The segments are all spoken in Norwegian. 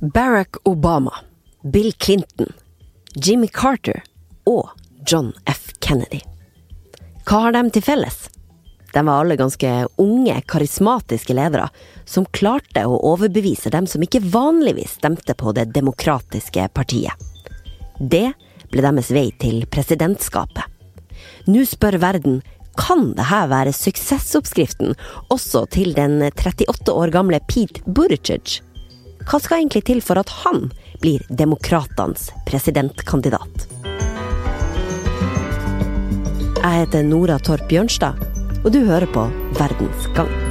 Barack Obama, Bill Clinton, Jimmy Carter og John F. Kennedy. Hva har de til felles? De var alle ganske unge, karismatiske ledere som klarte å overbevise dem som ikke vanligvis stemte på Det demokratiske partiet. Det ble deres vei til presidentskapet. Nå spør verden kan dette være suksessoppskriften også til den 38 år gamle Pete Buttigieg? Hva skal egentlig til for at han blir demokratenes presidentkandidat? Jeg heter Nora Torp Bjørnstad, og du hører på Verdens gang.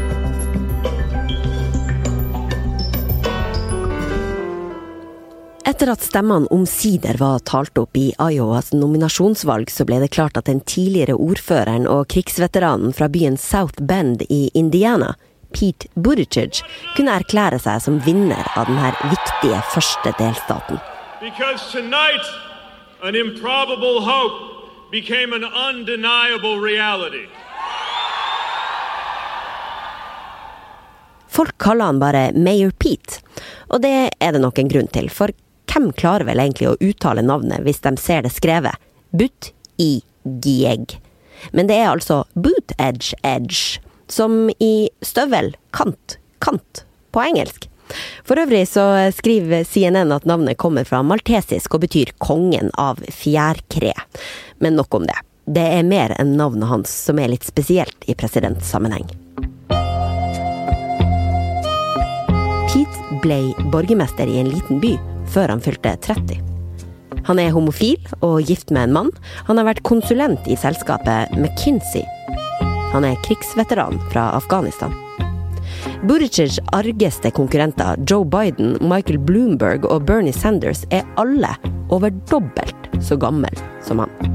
Etter at stemmene omsider var talt opp i Iowas nominasjonsvalg, så ble det klart at den tidligere ordføreren og krigsveteranen fra byen South Bend i Indiana, Pete Buttigieg, kunne erklære seg som vinner av denne viktige første delstaten. Tonight, an improbable hope became an undeniable reality. Folk kaller han bare Mayor Pete, og det er det nok en grunn til, for hvem klarer vel egentlig å uttale navnet hvis de ser det skrevet? But i gieg. Men det er altså boot edge edge, som i støvel, kant, kant på engelsk. For øvrig så skriver CNN at navnet kommer fra maltesisk og betyr kongen av fjærkre. Men nok om det. Det er mer enn navnet hans som er litt spesielt i presidentsammenheng. Pete ble borgermester i en liten by før han fylte 30. Han er homofil og gift med en mann. Han har vært konsulent i selskapet McKinsey. Han er krigsveteran fra Afghanistan. Buttigieg argeste konkurrenter Joe Biden, Michael Bloomberg og Bernie Sanders er alle over dobbelt så gammel som han.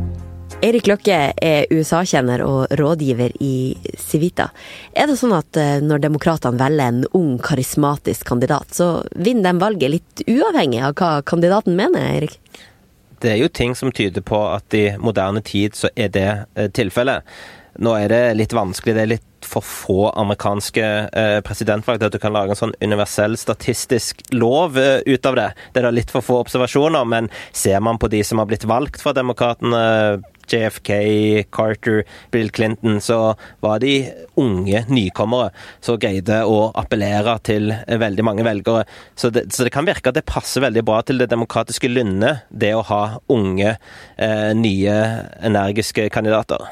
Erik Løkke er USA-kjenner og rådgiver i Civita. Er det sånn at eh, når demokratene velger en ung, karismatisk kandidat, så vinner de valget litt uavhengig av hva kandidaten mener, Erik? Det er jo ting som tyder på at i moderne tid så er det eh, tilfellet. Nå er det litt vanskelig. Det er litt for få amerikanske eh, presidentvalg til at du kan lage en sånn universell statistisk lov eh, ut av det. Det er da litt for få observasjoner, men ser man på de som har blitt valgt fra demokratene, JFK, Carter, Bill Clinton, så var de unge nykommere som greide å appellere til veldig mange velgere. Så det, så det kan virke at det passer veldig bra til det demokratiske lynnet, det å ha unge, eh, nye, energiske kandidater.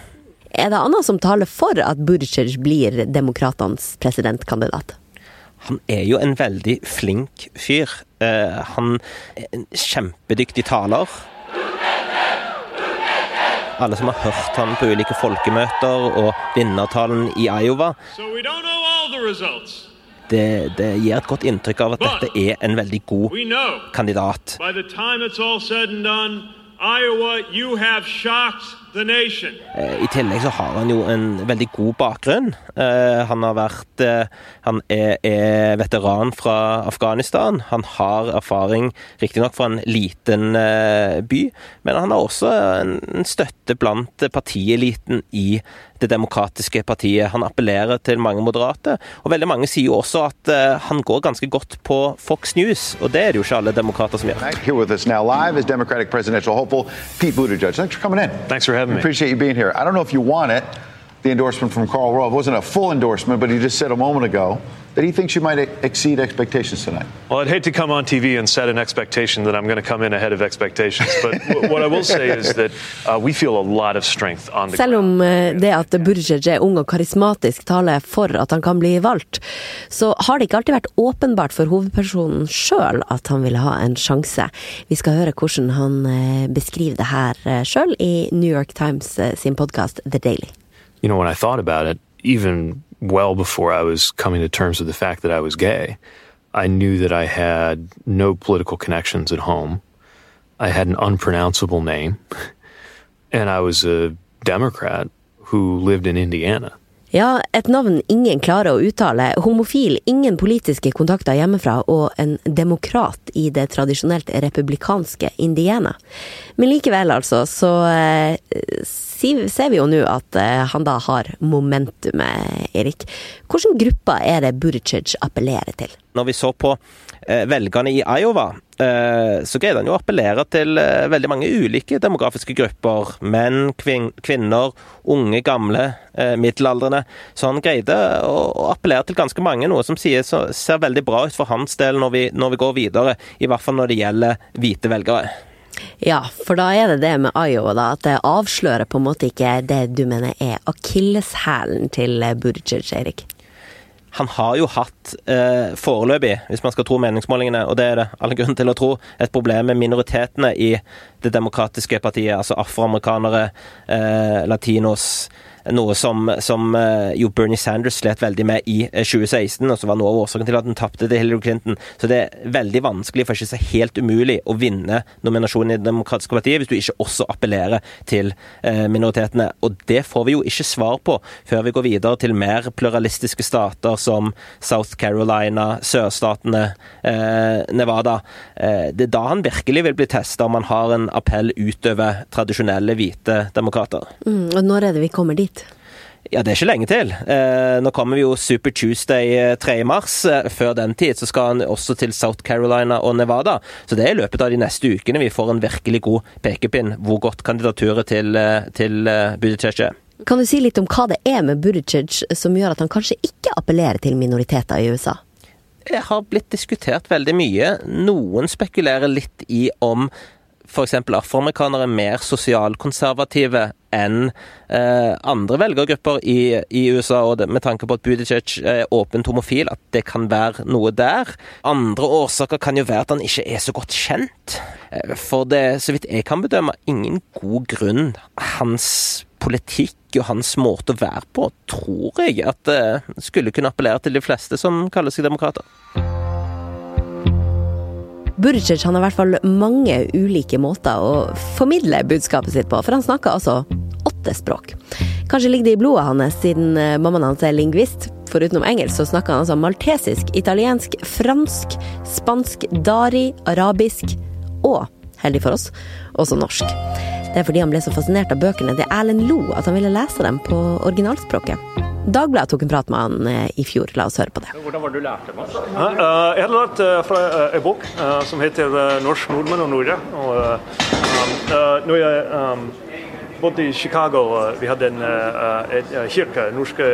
Er det annet som taler for at Buttigieg blir demokratenes presidentkandidat? Han er jo en veldig flink fyr. Eh, han er en kjempedyktig taler. Alle som har hørt han på ulike folkemøter og vinnertalen i Iowa, det, det gir et godt inntrykk av at dette er en veldig god kandidat. Iowa, you have shocked I tillegg så har han jo en veldig god bakgrunn. Eh, Han har vært eh, Han er, er veteran fra Afghanistan. Han har erfaring, riktignok fra en liten eh, by, men han har også en støtte blant partieliten i Det demokratiske partiet. Han appellerer til mange moderate, og veldig mange sier jo også at eh, han går ganske godt på Fox News, og det er det jo ikke alle demokrater som gjør. Here with us now live is Democratic presidential hopeful Pete Buttigieg. Thanks for coming in. Thanks for having me. Appreciate you being here. I don't know if you want it, the endorsement from Karl Rove. It wasn't a full endorsement, but he just said a moment ago that he thinks you might exceed expectations tonight. Well, I'd hate to come on TV and set an expectation that I'm going to come in ahead of expectations. But what I will say is that uh, we feel a lot of strength on the Selv om eh, det at Burgic er ung og karismatisk taler for at han kan bli valgt, så har det ikke alltid vært åpenbart for hovedpersonen sjøl at han ville ha en sjanse. Vi skal høre hvordan han eh, beskriver det her sjøl i New York Times eh, sin podkast The Daily. You know, when I thought about it, even well before I was coming to terms with the fact that I was gay, I knew that I had no political connections at home. I had an unpronounceable name, and I was a Democrat who lived in Indiana. Ja, et navn ingen klarer å uttale, homofil, ingen politiske kontakter hjemmefra og en demokrat i det tradisjonelt republikanske Indiana. Men likevel, altså, så eh, ser vi jo nå at eh, han da har momentumet, Erik. Hvilke grupper er det Buttigieg appellerer til? Når vi så på eh, velgerne i Iowa, så greide han jo å appellere til veldig mange ulike demografiske grupper. Menn, kvin kvinner, unge, gamle, middelaldrende. Så han greide å, appellere til ganske mange, noe som ser veldig bra ut for hans del når vi, når vi går videre. I hvert fall når det gjelder hvite velgere. Ja, for da er det det med Iowa, da, at det avslører på en måte ikke det du mener er akilleshælen til Buttigieg, Eirik? Han har jo hatt eh, foreløpig, hvis man skal tro meningsmålingene, og det er det alle grunn til å tro, et problem med minoritetene i Det demokratiske partiet, altså afroamerikanere, eh, latinos noe som, som eh, jo Bernie Sanders slet veldig med i 2016, eh, og som var noe av årsaken til at han tapte til Hillary Clinton. Så det er veldig vanskelig, for ikke å si helt umulig, å vinne nominasjonen i Det demokratiske partiet hvis du ikke også appellerer til eh, minoritetene. Og det får vi jo ikke svar på før vi går videre til mer pluralistiske stater som South Carolina, sørstatene, Nevada. det er da han virkelig vil bli testa, om han har en appell utover tradisjonelle hvite demokrater. Mm, og når er det vi kommer dit? Ja, det er ikke lenge til. Eh, nå kommer vi jo Super Tuesday 3. Eh, mars. Eh, før den tid så skal han også til South Carolina og Nevada. Så det er i løpet av de neste ukene vi får en virkelig god pekepinn hvor godt kandidaturet til, eh, til Buttigieg er. Kan du si litt om hva det er med Buttigieg som gjør at han kanskje ikke appellerer til minoriteter i USA? Det har blitt diskutert veldig mye. Noen spekulerer litt i om f.eks. afroamerikanere mer sosialkonservative enn eh, andre velgergrupper i, i USA, og det, med tanke på at Buttigieg er åpent homofil, at det kan være noe der. Andre årsaker kan jo være at han ikke er så godt kjent. Eh, for det, så vidt jeg kan bedømme, ingen god grunn. Hans politikk og hans måte å være på, tror jeg at det eh, skulle kunne appellere til de fleste som kaller seg demokrater. Buttigieg har i hvert fall mange ulike måter å formidle budskapet sitt på, for han snakker altså åtte språk. Kanskje ligger det i blodet hans, siden eh, mammaen hans er lingvist. Forutenom engelsk så snakker han altså maltesisk, italiensk, fransk, spansk, dari, arabisk og, heldig for oss, også norsk. Det er fordi han ble så fascinert av bøkene til Erlend Lo at han ville lese dem på originalspråket. Dagbladet tok en prat med han eh, i fjor. La oss høre på det. Hvordan var det du lærte norsk? Eh, jeg hadde lært eh, fra en bok som heter 'Norsk nordmenn og Norge'. Og, um, når jeg um, bodde i Chicago, vi hadde en, en kirke, norske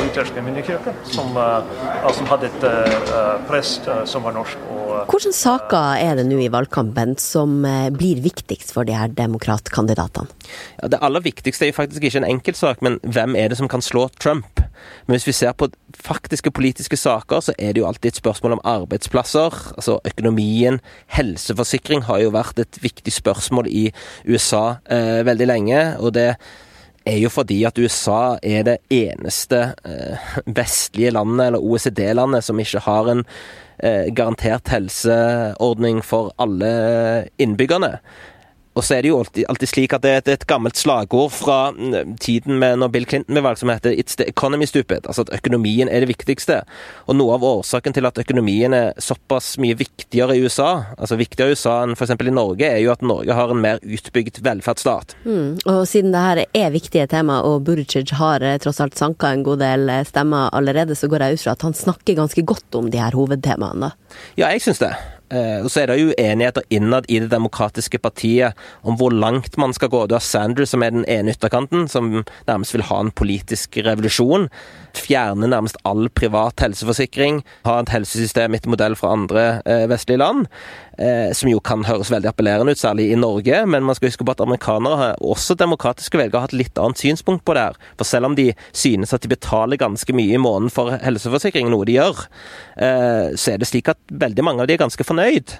lutherske minnekirke, som, som hadde et prest som var norsk. Og, Hvilke saker er det nå i valgkampen som blir viktigst for de her demokratkandidatene? Ja, det aller viktigste er faktisk ikke en enkeltsak, men hvem er det som kan slå Trump? Men hvis vi ser på faktiske politiske saker, så er det jo alltid et spørsmål om arbeidsplasser. Altså økonomien. Helseforsikring har jo vært et viktig spørsmål i USA eh, veldig lenge. og det er jo fordi at USA er det eneste eh, vestlige landet, eller OECD-landet, som ikke har en eh, garantert helseordning for alle innbyggerne. Og så er det jo alltid, alltid slik at det er et, et, gammelt slagord fra mm, tiden med når Bill Clinton ble valgt, som heter 'It's the economy stupid'. Altså at økonomien er det viktigste. Og noe av årsaken til at økonomien er såpass mye viktigere i USA, altså viktigere i USA enn f.eks. i Norge, er jo at Norge har en mer utbygd velferdsstat. Mm, og siden det her er viktige tema, og Buttigieg har eh, tross alt sanka en god del eh, stemmer allerede, så går jeg ut fra at han snakker ganske godt om de her hovedtemaene. Ja, jeg syns det. Eh, og så er det jo uenigheter innad i Det demokratiske partiet om hvor langt man skal gå. Du har Sanders, som er den ene ytterkanten, som nærmest vil ha en politisk revolusjon. Fjerne nærmest all privat helseforsikring. Ha et helsesystem etter modell fra andre eh, vestlige land. Eh, som jo kan høres veldig appellerende ut, særlig i Norge. Men man skal huske på at amerikanere, også demokratiske velgere, har et litt annet synspunkt på det her. For selv om de synes at de betaler ganske mye i måneden for helseforsikring, noe de gjør, eh, så er det slik at veldig mange av de er ganske fornøyd.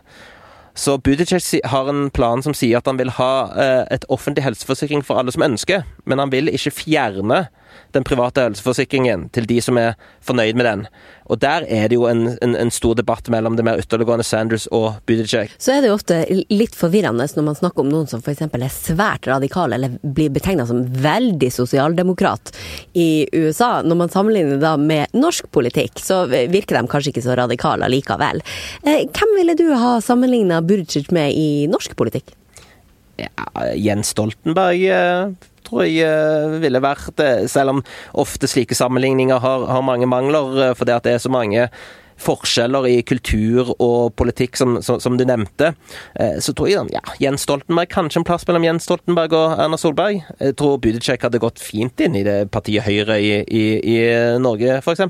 Så Buttigieg har en plan som sier at han vil ha eh, et offentlig helseforsikring for alle som ønsker, men han vil ikke fjerne den private helseforsikringen til de som er fornøyd med den. Og der er det jo en, en, en stor debatt mellom det mer ytterliggående Sanders og Buttigieg. Så er det jo ofte litt forvirrende når man snakker om noen som f.eks. er svært radikale, eller blir betegna som veldig sosialdemokrat i USA. Når man sammenligner da med norsk politikk, så virker de kanskje ikke så radikale likevel. Eh, hvem ville du ha sammenligna Buttigieg med i norsk politikk? Ja, Jens Stoltenberg eh, tror jeg eh, ville vært. Selv om ofte slike sammenligninger har, har mange mangler, eh, fordi at det er så mange forskjeller i kultur og politikk, som, som, som du nevnte, eh, så tror jeg ja, Jens Stoltenberg kanskje en plass mellom Jens Stoltenberg og Erna Solberg. Jeg tror Buttigieg hadde gått fint inn i det partiet Høyre i, i, i Norge, f.eks.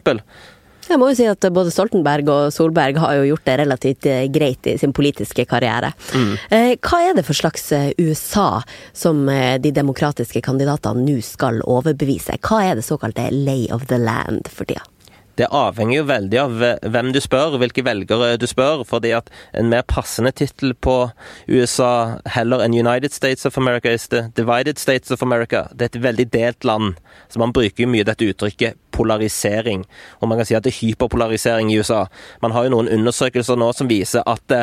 Jeg må jo si at både Stoltenberg og Solberg har jo gjort det relativt eh, greit i sin politiske karriere. Mm. Hva er det for slags USA som de demokratiske kandidatene nå skal overbevise? Hva er det såkalte lay of the land for tida? Det avhenger jo veldig av hvem du spør, hvilke velgere du spør. fordi at en mer passende tittel på USA heller enn United States of America is the Divided States of America. Det er et veldig delt land, så man bruker jo mye dette uttrykket polarisering. Og man kan si at det er hyperpolarisering i USA. Man har jo noen undersøkelser nå som viser at,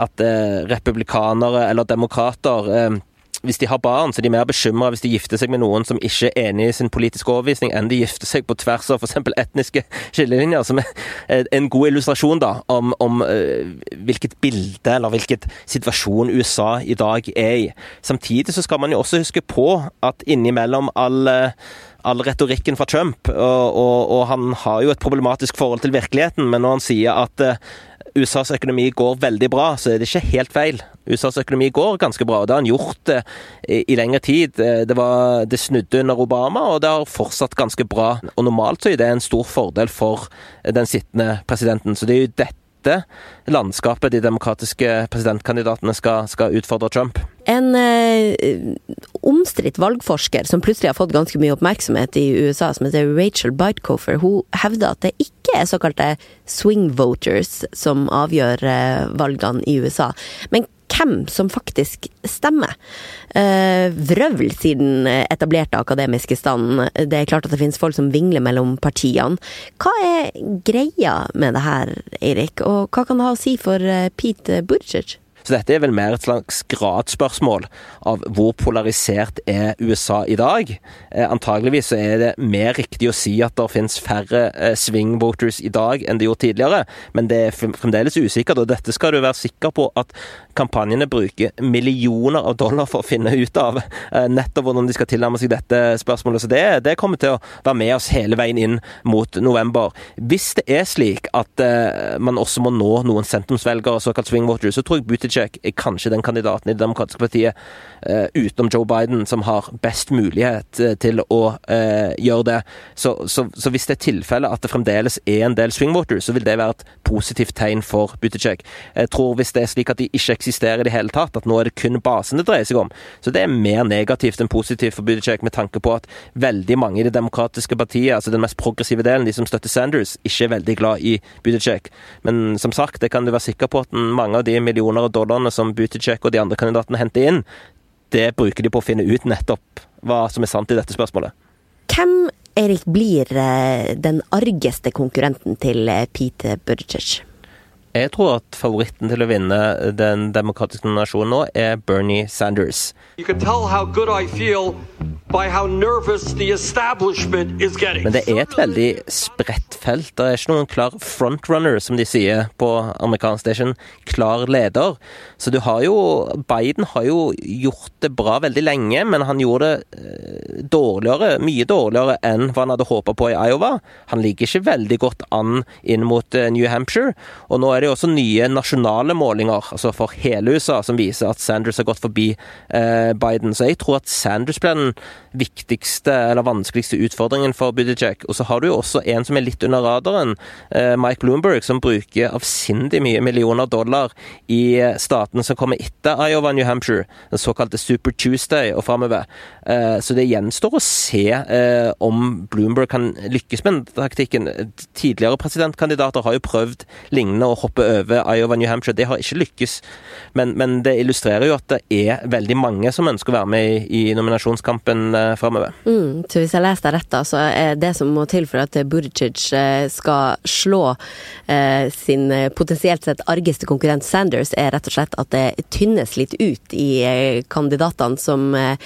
at eh, republikanere eller demokrater eh, hvis de har barn, så er de mer bekymra hvis de gifter seg med noen som ikke er enig i sin politiske overbevisning, enn de gifter seg på tvers av f.eks. etniske skillelinjer. Som er en god illustrasjon da, om, om hvilket bilde eller hvilket situasjon USA i dag er i. Samtidig så skal man jo også huske på at innimellom alle all retorikken fra Trump, og, og, og, han har jo et problematisk forhold til virkeligheten, men når han sier at uh, USAs økonomi går veldig bra, så er det ikke helt feil. USAs økonomi går ganske bra, og det har han gjort det i, i lengre tid. Det, var, det, snudde under Obama, og det har fortsatt ganske bra. Og Normalt så er det en stor fordel for den sittende presidenten. Så det er jo dette dette landskapet de demokratiske presidentkandidatene skal, skal utfordre Trump. En eh, omstridt valgforsker som plutselig har fått ganske mye oppmerksomhet i USA, som heter Rachel Bitecofer, hun hevder at det ikke er såkalte swing voters som avgjør eh, valgene i USA. Men hvem som faktisk stemmer. Uh, vrøvl, siden den etablerte akademiske standen. Det er klart at det finnes folk som vingler mellom partiene. Hva er greia med det her, Eirik, og hva kan det ha å si for eh, Pete Buttigieg? Så dette er vel mer et slags gradsspørsmål av hvor polarisert er USA i dag. Eh, antageligvis så er det mer riktig å si at det finnes færre eh, swing voters i dag enn det gjorde tidligere, men det er fremdeles usikkert, og dette skal du være sikker på at kampanjene bruker millioner av dollar for å finne ut av eh, nettopp hvordan de skal tilnærme seg dette spørsmålet. Så det, det, kommer til å være med oss hele veien inn mot november. Hvis det er slik at eh, man også må nå noen sentrumsvelgere, såkalt swing voters, så tror jeg Buttigieg Buttigieg er kanskje den kandidaten i Det demokratiske partiet uh, utenom Joe Biden som har best mulighet uh, til å uh, gjøre det. Så, så, så, hvis det er tilfelle at det fremdeles er en del swing voters, så vil det være et positivt tegn for Buttigieg. Jeg tror hvis det er slik at de ikke eksisterer i det hele tatt, at nå er det kun basen det dreier seg om, så det er mer negativt enn positivt for Buttigieg med tanke på at veldig mange i Det demokratiske partiet, altså den mest progressive delen, de som støtter Sanders, ikke er veldig glad i Buttigieg. Men som sagt, det kan du være sikker på at mange av de millioner av dollarene som Buttigieg og de andre kandidatene henter inn, det bruker de på å finne ut nettopp hva som er sant i dette spørsmålet. Hvem, Erik, blir eh, den argeste konkurrenten til eh, Pete Buttigieg? Jeg tror at favoritten til å vinne den demokratiske nominasjonen nå er Bernie Sanders. Men det er et veldig spredt felt. Det er ikke noen klar frontrunner, som de sier på amerikansk. station. klar leder. Så du har jo Biden har jo gjort det bra veldig lenge, men han gjorde det eh, dårligere, mye dårligere enn hva han hadde håpa på i Iowa. Han ligger ikke veldig godt an inn mot eh, New Hampshire. Og nå er det jo også nye nasjonale målinger, altså for hele USA, som viser at Sanders har gått forbi eh, Biden. Så jeg tror at Sanders blir den viktigste eller vanskeligste utfordringen for Buttigieg. Og så har du jo også en som er litt under radaren, eh, Mike Bloomberg, som bruker avsindig mye millioner dollar i eh, statene som kommer etter Iowa New Hampshire, den såkalte Super Tuesday og framover. Eh, så det gjenstår å se om Bloomberg kan lykkes med den taktikken. Tidligere presidentkandidater har jo prøvd lignende å hoppe over Iowa New Hampshire. Det har ikke lykkes, men, men det illustrerer jo at det er veldig mange som ønsker å være med i, i nominasjonskampen uh, framover. Mm, så hvis jeg leser deg rett, da, så er det som må til for at Buttigieg eh, skal slå eh, sin eh, potensielt sett argeste konkurrent Sanders, er rett og slett at det tynnes litt ut i eh, kandidatene som, eh,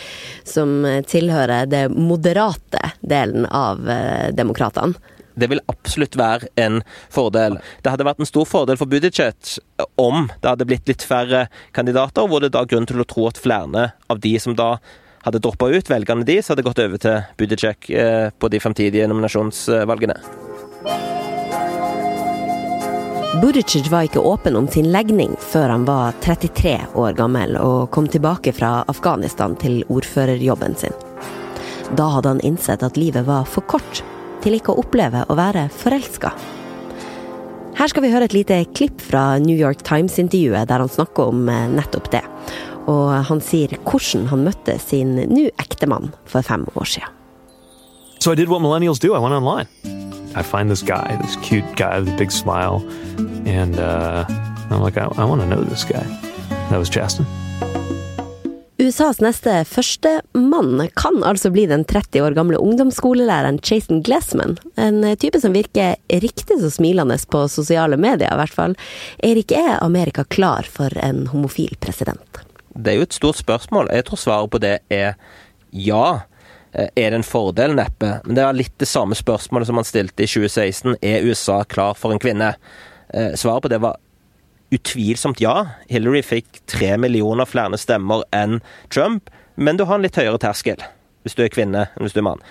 som, tilhører det moderate delen av eh, demokratene. Det vil absolutt være en fordel. Det hadde vært en stor fordel for Buttigieg om det hadde blitt litt færre kandidater, hvor det da er grunn til å tro at flere av de som da hadde droppa ut, velgerne de, hadde gått over til Buttigieg eh, på de fremtidige nominasjonsvalgene. Buttigieg var ikke åpen om sin legning før han var 33 år gammel og kom tilbake fra Afghanistan til ordførerjobben sin. Da hadde han innsett at livet var for kort til ikke å oppleve å være forelska. Her skal vi høre et lite klipp fra New York Times-intervjuet der han snakker om eh, nettopp det. Og han sier hvordan han møtte sin nå ektemann for fem år siden. So I did what millennials do. I went online. I find this guy, this cute guy with a big smile, and uh, I'm like, I, I want to know this. That was Chasten. USAs neste første mann kan altså bli den 30 år gamle ungdomsskolelæreren Jason Glesman. En type som virker riktig så smilende på sosiale medier, i hvert fall. Erik, er Amerika klar for en homofil president? Det er jo et stort spørsmål. Jeg tror svaret på det er ja. Eh, er det en fordel? Neppe. Men det er litt det samme spørsmålet som han stilte i 2016. Er USA klar for en kvinne? Eh, svaret på det var utvilsomt ja. Hillary fikk tre millioner flere stemmer enn Trump, men du har en litt høyere terskel hvis du er kvinne enn hvis du er mann.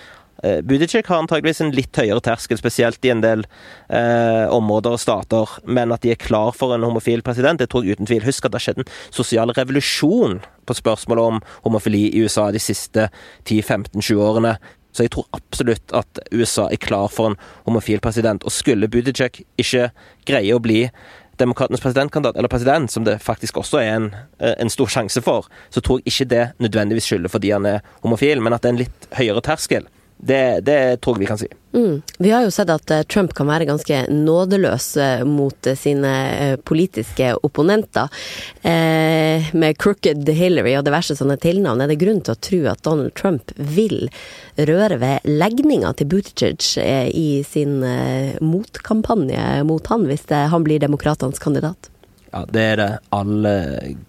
Uh, Buttigieg har antageligvis en litt høyere terskel, spesielt i en del uh, områder og stater, men at de er klar for en homofil president, det tror jeg uten tvil. Husk at det har skjedd en sosial revolusjon på spørsmålet om homofili i USA de siste 10-15-20 årene. Så jeg tror absolutt at USA er klar for en homofil president. Og skulle Buttigieg ikke greie å bli demokratenes presidentkandidat, eller president, som det faktisk også er en, eh, en, stor sjanse for, så tror jeg ikke det nødvendigvis skylder fordi han er homofil, men at det er en litt høyere terskel. Det, det, tror jeg vi kan si. Mm. Vi har jo sett at eh, Trump kan være ganske nådeløs eh, mot eh, sine politiske opponenter. Eh, med crooked Hillary og diverse sånne tilnavn, er det grunn til å tro at Donald Trump vil røre ved legninga til Buttigieg i sin motkampanje mot han, hvis han blir demokratenes kandidat? Ja, Det er det all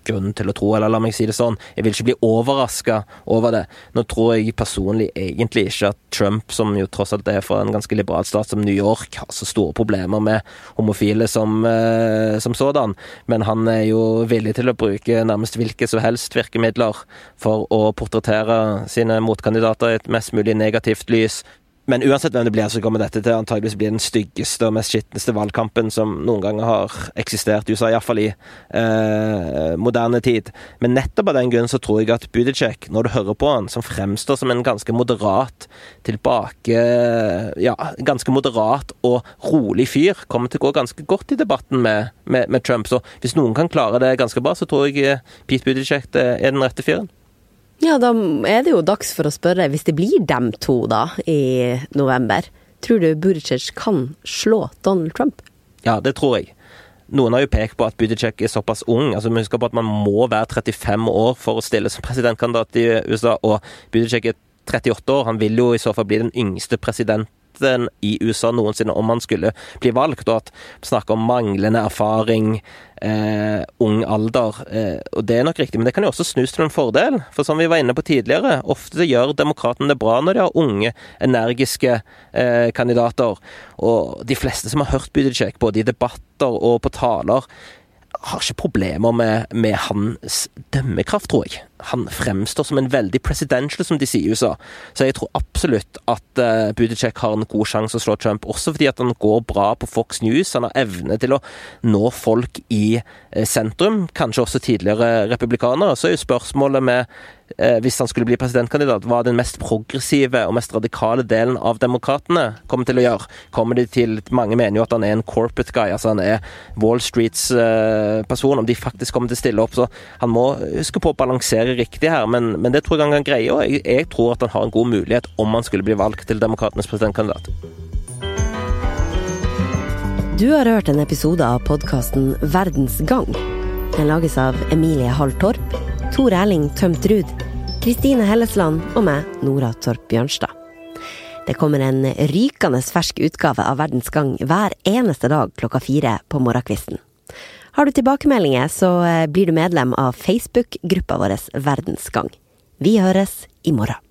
grunn til å tro, eller la meg si det sånn. Jeg vil ikke bli overraska over det. Nå tror jeg personlig egentlig ikke at Trump, som jo tross alt er fra en ganske liberal stat som New York, har så store problemer med homofile som, eh, som sådan. Men han er jo villig til å bruke nærmest hvilke som helst virkemidler for å portrettere sine motkandidater i et mest mulig negativt lys. Men uansett hvem det blir, så kommer dette til antageligvis bli den styggeste og mest skitneste valgkampen som noen ganger har eksistert i USA, iallfall i eh, moderne tid. Men nettopp av den grunn så tror jeg at Buttigieg, når du hører på han, som fremstår som en ganske moderat, tilbake Ja, ganske moderat og rolig fyr, kommer til å gå ganske godt i debatten med, med, med Trump. Så hvis noen kan klare det ganske bra, så tror jeg Pete Buttigieg er den rette fyren. Ja, da er det jo dags for å spørre, hvis det blir dem to da, i november, tror du Buttigieg kan slå Donald Trump? Ja, det tror jeg. Noen har jo pekt på at Buttigieg er såpass ung. altså Vi husker på at man må være 35 år for å stille som presidentkandidat i USA, og Buttigieg er 38 år. Han vil jo i så fall bli den yngste presidenten i USA noensinne om han skulle bli valgt, og at vi snakker om manglende erfaring, eh, ung alder. Eh, og Det er nok riktig, men det kan jo også snus til en fordel. For som vi var inne på tidligere, ofte gjør demokratene det bra når de har unge, energiske eh, kandidater. Og de fleste som har hørt Buttigieg, både i debatter og på taler, har ikke problemer med, med, hans dømmekraft, tror jeg. Han fremstår som en veldig presidential, som de sier i USA. Så jeg tror absolutt at uh, Buttigieg har en god sjanse å slå Trump, også fordi at han går bra på Fox News. Han har evne til å nå folk i uh, sentrum, kanskje også tidligere republikanere. Så er jo spørsmålet med uh, hvis han skulle bli presidentkandidat, hva den mest progressive og mest radikale delen av demokratene kommer til å gjøre. Kommer de til Mange mener jo at han er en corporate guy, altså han er Wall Streets person, om de faktisk kommer til å stille opp. Så han må huske på å balansere riktig her, men, men det tror jeg han kan greie. Og jeg, jeg, tror at han har en god mulighet om han skulle bli valgt til Demokratenes presidentkandidat. Du har hørt en episode av podkasten Verdens gang. Den lages av Emilie Hall Torp, Tor Erling Tømt Ruud, Kristine Hellesland og meg, Nora Torp Bjørnstad. Det kommer en rykende fersk utgave av Verdens gang hver eneste dag klokka fire på morgenkvisten. Har du tilbakemeldinger, så eh, blir du medlem av Facebook-gruppa vår Verdensgang. Vi høres i morgen.